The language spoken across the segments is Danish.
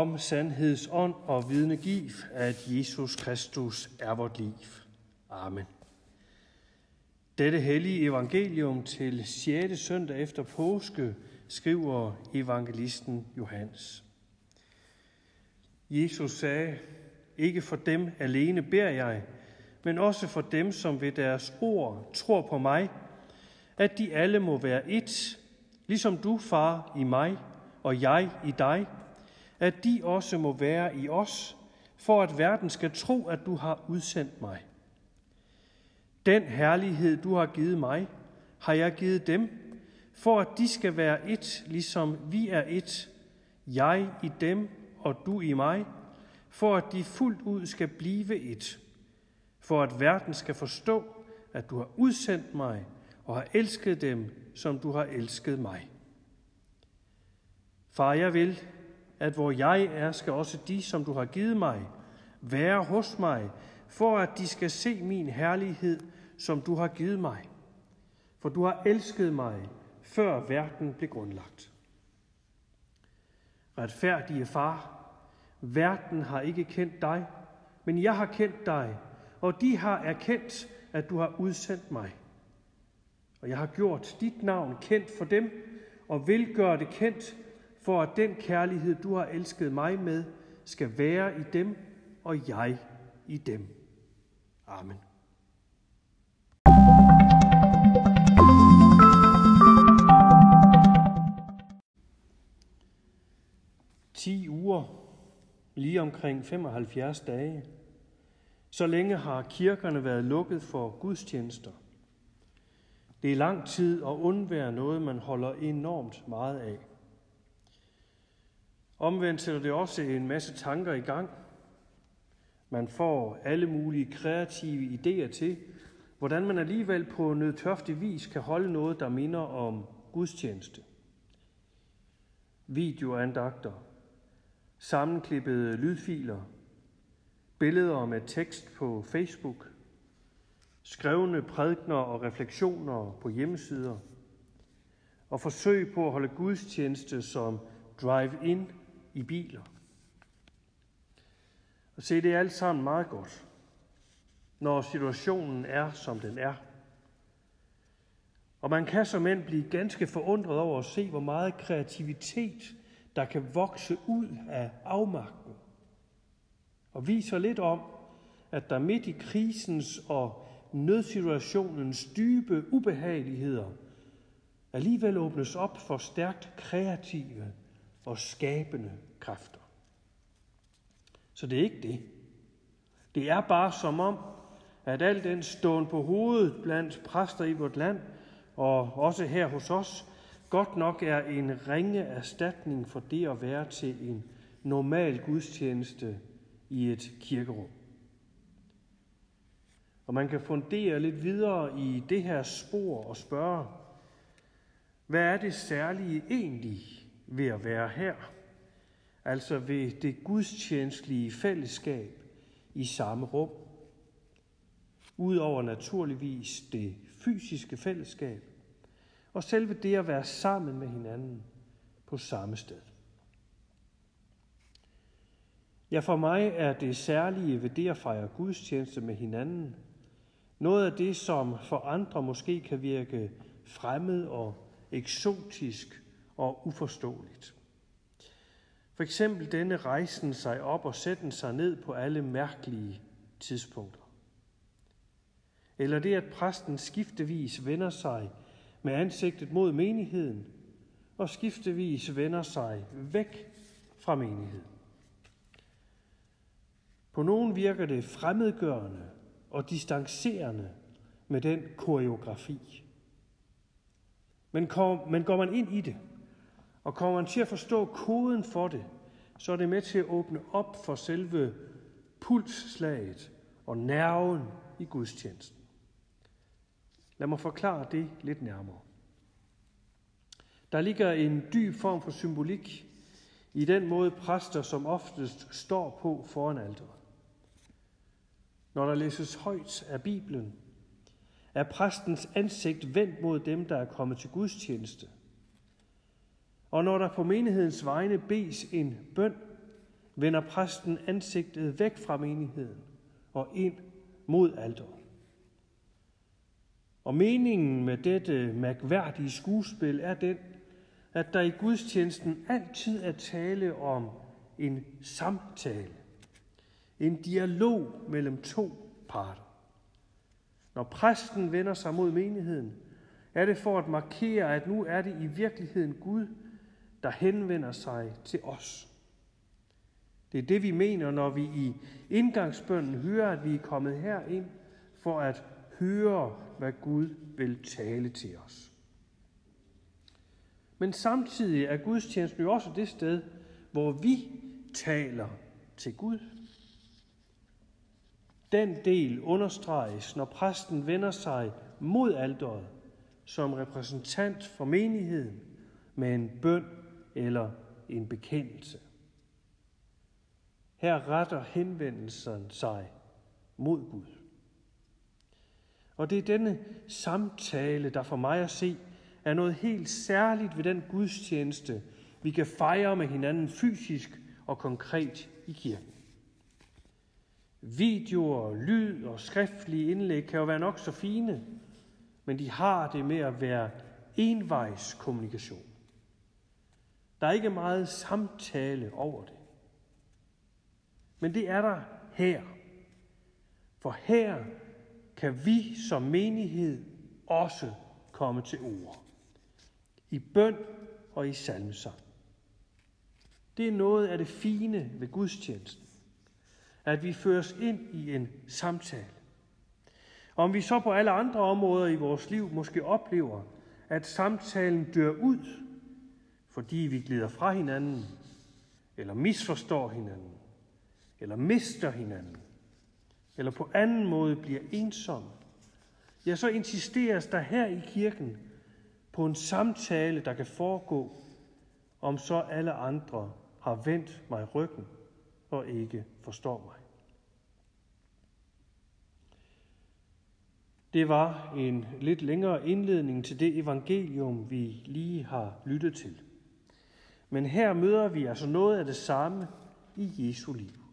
om sandheds ånd og vidne giv, at Jesus Kristus er vort liv. Amen. Dette hellige evangelium til 6. søndag efter påske skriver evangelisten Johannes. Jesus sagde, ikke for dem alene beder jeg, men også for dem, som ved deres ord tror på mig, at de alle må være et, ligesom du, far, i mig, og jeg i dig, at de også må være i os, for at verden skal tro, at du har udsendt mig. Den herlighed, du har givet mig, har jeg givet dem, for at de skal være et, ligesom vi er et, jeg i dem og du i mig, for at de fuldt ud skal blive et, for at verden skal forstå, at du har udsendt mig og har elsket dem, som du har elsket mig. Far, jeg vil, at hvor jeg er, skal også de, som du har givet mig, være hos mig, for at de skal se min herlighed, som du har givet mig. For du har elsket mig, før verden blev grundlagt. Retfærdige far, verden har ikke kendt dig, men jeg har kendt dig, og de har erkendt, at du har udsendt mig. Og jeg har gjort dit navn kendt for dem, og vil gøre det kendt, for at den kærlighed, du har elsket mig med, skal være i dem, og jeg i dem. Amen. Ti uger, lige omkring 75 dage. Så længe har kirkerne været lukket for gudstjenester. Det er lang tid at undvære noget, man holder enormt meget af. Omvendt sætter det også en masse tanker i gang. Man får alle mulige kreative idéer til, hvordan man alligevel på nødtørftig vis kan holde noget, der minder om gudstjeneste. Videoandagter, sammenklippede lydfiler, billeder med tekst på Facebook, skrevne prædikner og refleksioner på hjemmesider, og forsøg på at holde gudstjeneste som drive-in i biler. Og se, det er alt sammen meget godt, når situationen er, som den er. Og man kan som end blive ganske forundret over at se, hvor meget kreativitet, der kan vokse ud af afmagten. Og viser lidt om, at der midt i krisens og nødsituationens dybe ubehageligheder alligevel åbnes op for stærkt kreative og skabende kræfter. Så det er ikke det. Det er bare som om, at al den ståen på hovedet blandt præster i vort land, og også her hos os, godt nok er en ringe erstatning for det at være til en normal gudstjeneste i et kirkerum. Og man kan fundere lidt videre i det her spor og spørge, hvad er det særlige egentlig ved at være her? Altså ved det gudstjenestlige fællesskab i samme rum. Udover naturligvis det fysiske fællesskab, og selve det at være sammen med hinanden på samme sted. Ja, for mig er det særlige ved det at fejre gudstjeneste med hinanden, noget af det, som for andre måske kan virke fremmed og eksotisk og uforståeligt. For eksempel denne rejsen sig op og sætten sig ned på alle mærkelige tidspunkter. Eller det, at præsten skiftevis vender sig med ansigtet mod menigheden, og skiftevis vender sig væk fra menigheden. På nogen virker det fremmedgørende og distancerende med den koreografi. Men, kom, men går man ind i det, og kommer man til at forstå koden for det, så er det med til at åbne op for selve pulsslaget og nerven i gudstjenesten. Lad mig forklare det lidt nærmere. Der ligger en dyb form for symbolik i den måde præster som oftest står på foran alteret. Når der læses højt af Bibelen, er præstens ansigt vendt mod dem, der er kommet til gudstjeneste. Og når der på menighedens vegne bes en bøn, vender præsten ansigtet væk fra menigheden og ind mod alderet. Og meningen med dette mærkværdige skuespil er den, at der i gudstjenesten altid er tale om en samtale, en dialog mellem to parter. Når præsten vender sig mod menigheden, er det for at markere, at nu er det i virkeligheden Gud, der henvender sig til os. Det er det, vi mener, når vi i indgangsbønden hører, at vi er kommet herind for at høre, hvad Gud vil tale til os. Men samtidig er gudstjenesten jo også det sted, hvor vi taler til Gud. Den del understreges, når præsten vender sig mod alderet som repræsentant for menigheden med en bøn eller en bekendelse. Her retter henvendelsen sig mod Gud. Og det er denne samtale, der for mig at se er noget helt særligt ved den gudstjeneste, vi kan fejre med hinanden fysisk og konkret i kirken. Videoer, lyd og skriftlige indlæg kan jo være nok så fine, men de har det med at være envejs kommunikation. Der er ikke meget samtale over det. Men det er der her. For her kan vi som menighed også komme til ord. I bøn og i salmesang. Det er noget af det fine ved gudstjenesten. At vi føres ind i en samtale. Om vi så på alle andre områder i vores liv måske oplever, at samtalen dør ud, fordi vi glider fra hinanden, eller misforstår hinanden, eller mister hinanden, eller på anden måde bliver ensomme, ja, så insisteres der her i kirken på en samtale, der kan foregå, om så alle andre har vendt mig ryggen og ikke forstår mig. Det var en lidt længere indledning til det evangelium, vi lige har lyttet til. Men her møder vi altså noget af det samme i Jesu liv.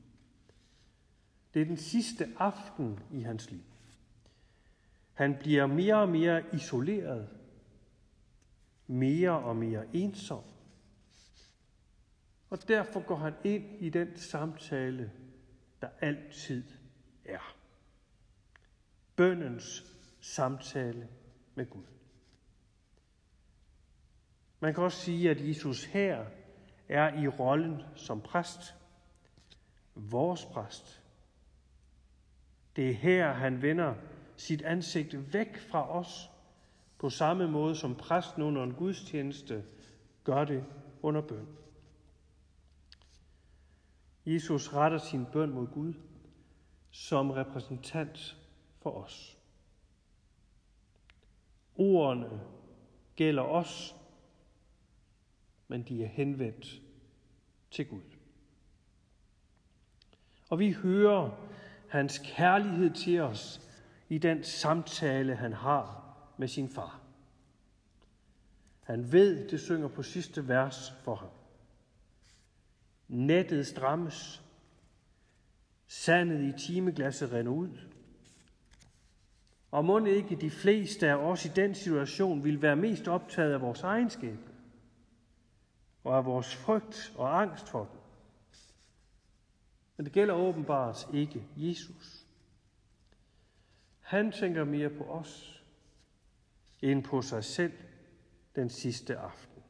Det er den sidste aften i hans liv. Han bliver mere og mere isoleret, mere og mere ensom. Og derfor går han ind i den samtale, der altid er. Bøndens samtale med Gud. Man kan også sige, at Jesus her er i rollen som præst. Vores præst. Det er her, han vender sit ansigt væk fra os, på samme måde som præsten under en gudstjeneste gør det under bøn. Jesus retter sin bøn mod Gud som repræsentant for os. Ordene gælder os, men de er henvendt til Gud. Og vi hører hans kærlighed til os i den samtale, han har med sin far. Han ved, det synger på sidste vers for ham. Nettet strammes, sandet i timeglasset render ud. Og må ikke de fleste af os i den situation vil være mest optaget af vores egenskab og af vores frygt og angst for den. Men det gælder åbenbart ikke Jesus. Han tænker mere på os end på sig selv den sidste aften.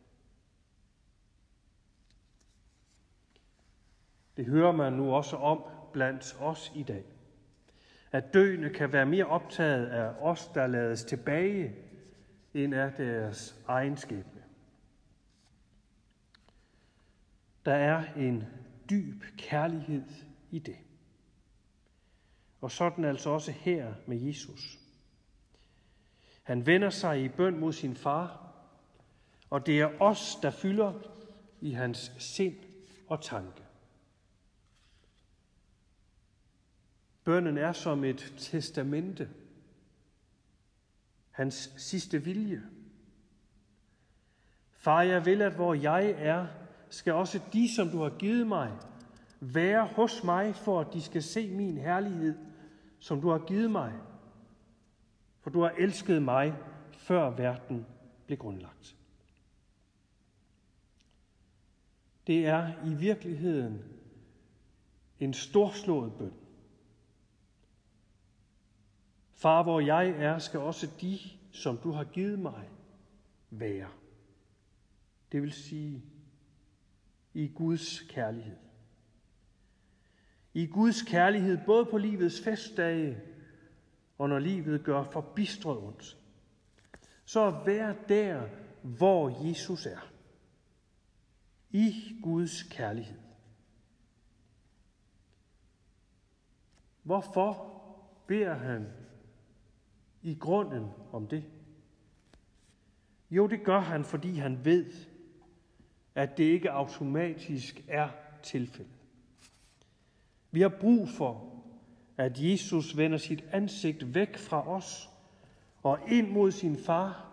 Det hører man nu også om blandt os i dag. At døende kan være mere optaget af os, der lades tilbage, end af deres egen skæbne. Der er en dyb kærlighed i det. Og sådan altså også her med Jesus. Han vender sig i bøn mod sin far, og det er os, der fylder i hans sind og tanke. Bønnen er som et testamente, hans sidste vilje. Far, jeg vil, at hvor jeg er, skal også de, som du har givet mig, være hos mig, for at de skal se min herlighed, som du har givet mig. For du har elsket mig, før verden blev grundlagt. Det er i virkeligheden en storslået bøn. Far, hvor jeg er, skal også de, som du har givet mig, være. Det vil sige i Guds kærlighed. I Guds kærlighed både på livets festdage og når livet gør forbistret ondt. Så vær der, hvor Jesus er. I Guds kærlighed. Hvorfor beder han i grunden om det? Jo, det gør han, fordi han ved, at det ikke automatisk er tilfældet. Vi har brug for, at Jesus vender sit ansigt væk fra os og ind mod sin far,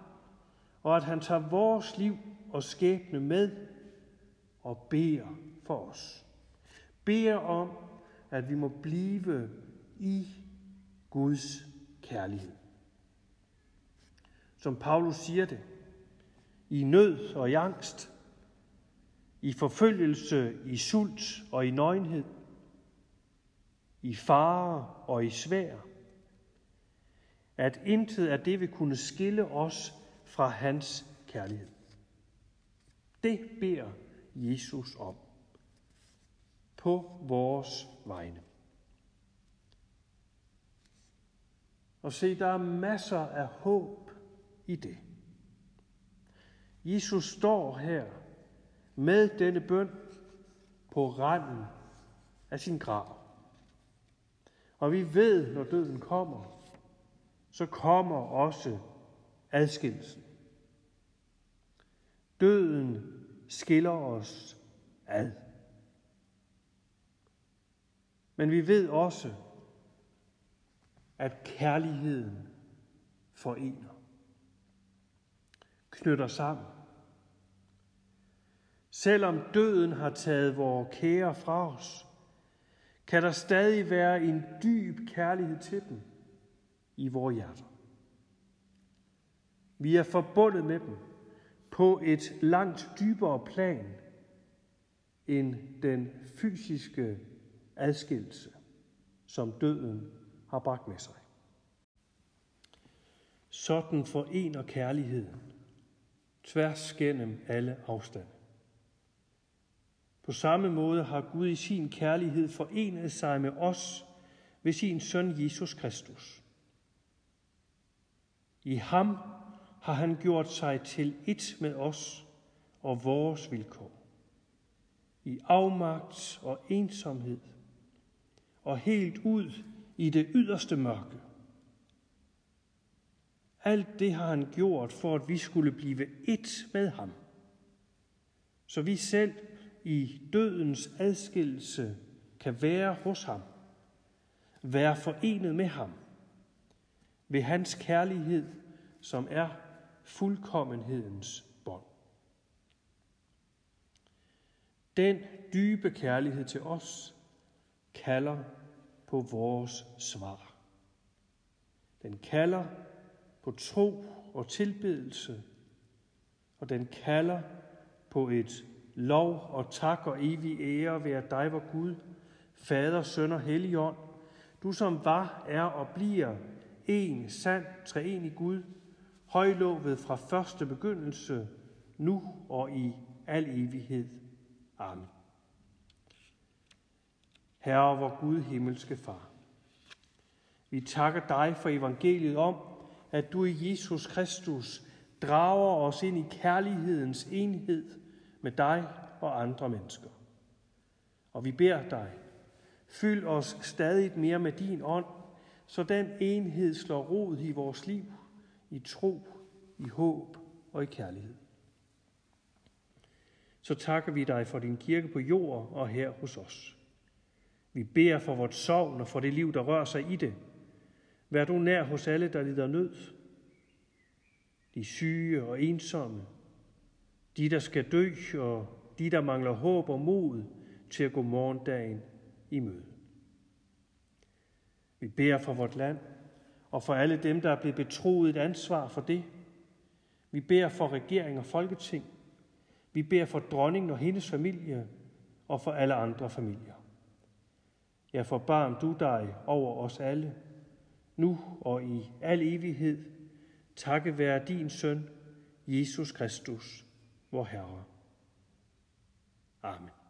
og at han tager vores liv og skæbne med og beder for os. Beder om, at vi må blive i Guds kærlighed. Som Paulus siger det, i nød og i angst, i forfølgelse, i sult og i nøgenhed, i fare og i svær, at intet af det vil kunne skille os fra hans kærlighed. Det beder Jesus om på vores vegne. Og se, der er masser af håb i det. Jesus står her med denne bøn på randen af sin grav. Og vi ved, når døden kommer, så kommer også adskillelsen. Døden skiller os ad. Men vi ved også, at kærligheden forener, knytter sammen. Selvom døden har taget vores kære fra os, kan der stadig være en dyb kærlighed til dem i vores hjerter. Vi er forbundet med dem på et langt dybere plan end den fysiske adskillelse, som døden har bragt med sig. Sådan forener kærligheden tværs gennem alle afstande. På samme måde har Gud i sin kærlighed forenet sig med os ved sin søn Jesus Kristus. I ham har han gjort sig til et med os og vores vilkår. I afmagt og ensomhed og helt ud i det yderste mørke. Alt det har han gjort for, at vi skulle blive et med ham. Så vi selv i dødens adskillelse kan være hos ham, være forenet med ham, ved hans kærlighed, som er fuldkommenhedens bånd. Den dybe kærlighed til os kalder på vores svar. Den kalder på tro og tilbedelse, og den kalder på et lov og tak og evig ære være dig, vor Gud, Fader, Søn og Helligånd, du som var, er og bliver en sand treenig Gud, højlovet fra første begyndelse, nu og i al evighed. Amen. Herre, vor Gud, himmelske Far, vi takker dig for evangeliet om, at du i Jesus Kristus drager os ind i kærlighedens enhed med dig og andre mennesker. Og vi beder dig, fyld os stadig mere med din ånd, så den enhed slår rod i vores liv, i tro, i håb og i kærlighed. Så takker vi dig for din kirke på jord og her hos os. Vi beder for vores sovn og for det liv, der rører sig i det. Vær du nær hos alle, der lider nød. De syge og ensomme. De, der skal dø, og de, der mangler håb og mod, til at gå morgendagen i møde. Vi beder for vort land og for alle dem, der er blevet betroet et ansvar for det. Vi beder for regering og folketing. Vi beder for dronningen og hendes familie og for alle andre familier. Ja, forbarm du dig over os alle, nu og i al evighed, takke være din søn, Jesus Kristus, vor Herre. Amen.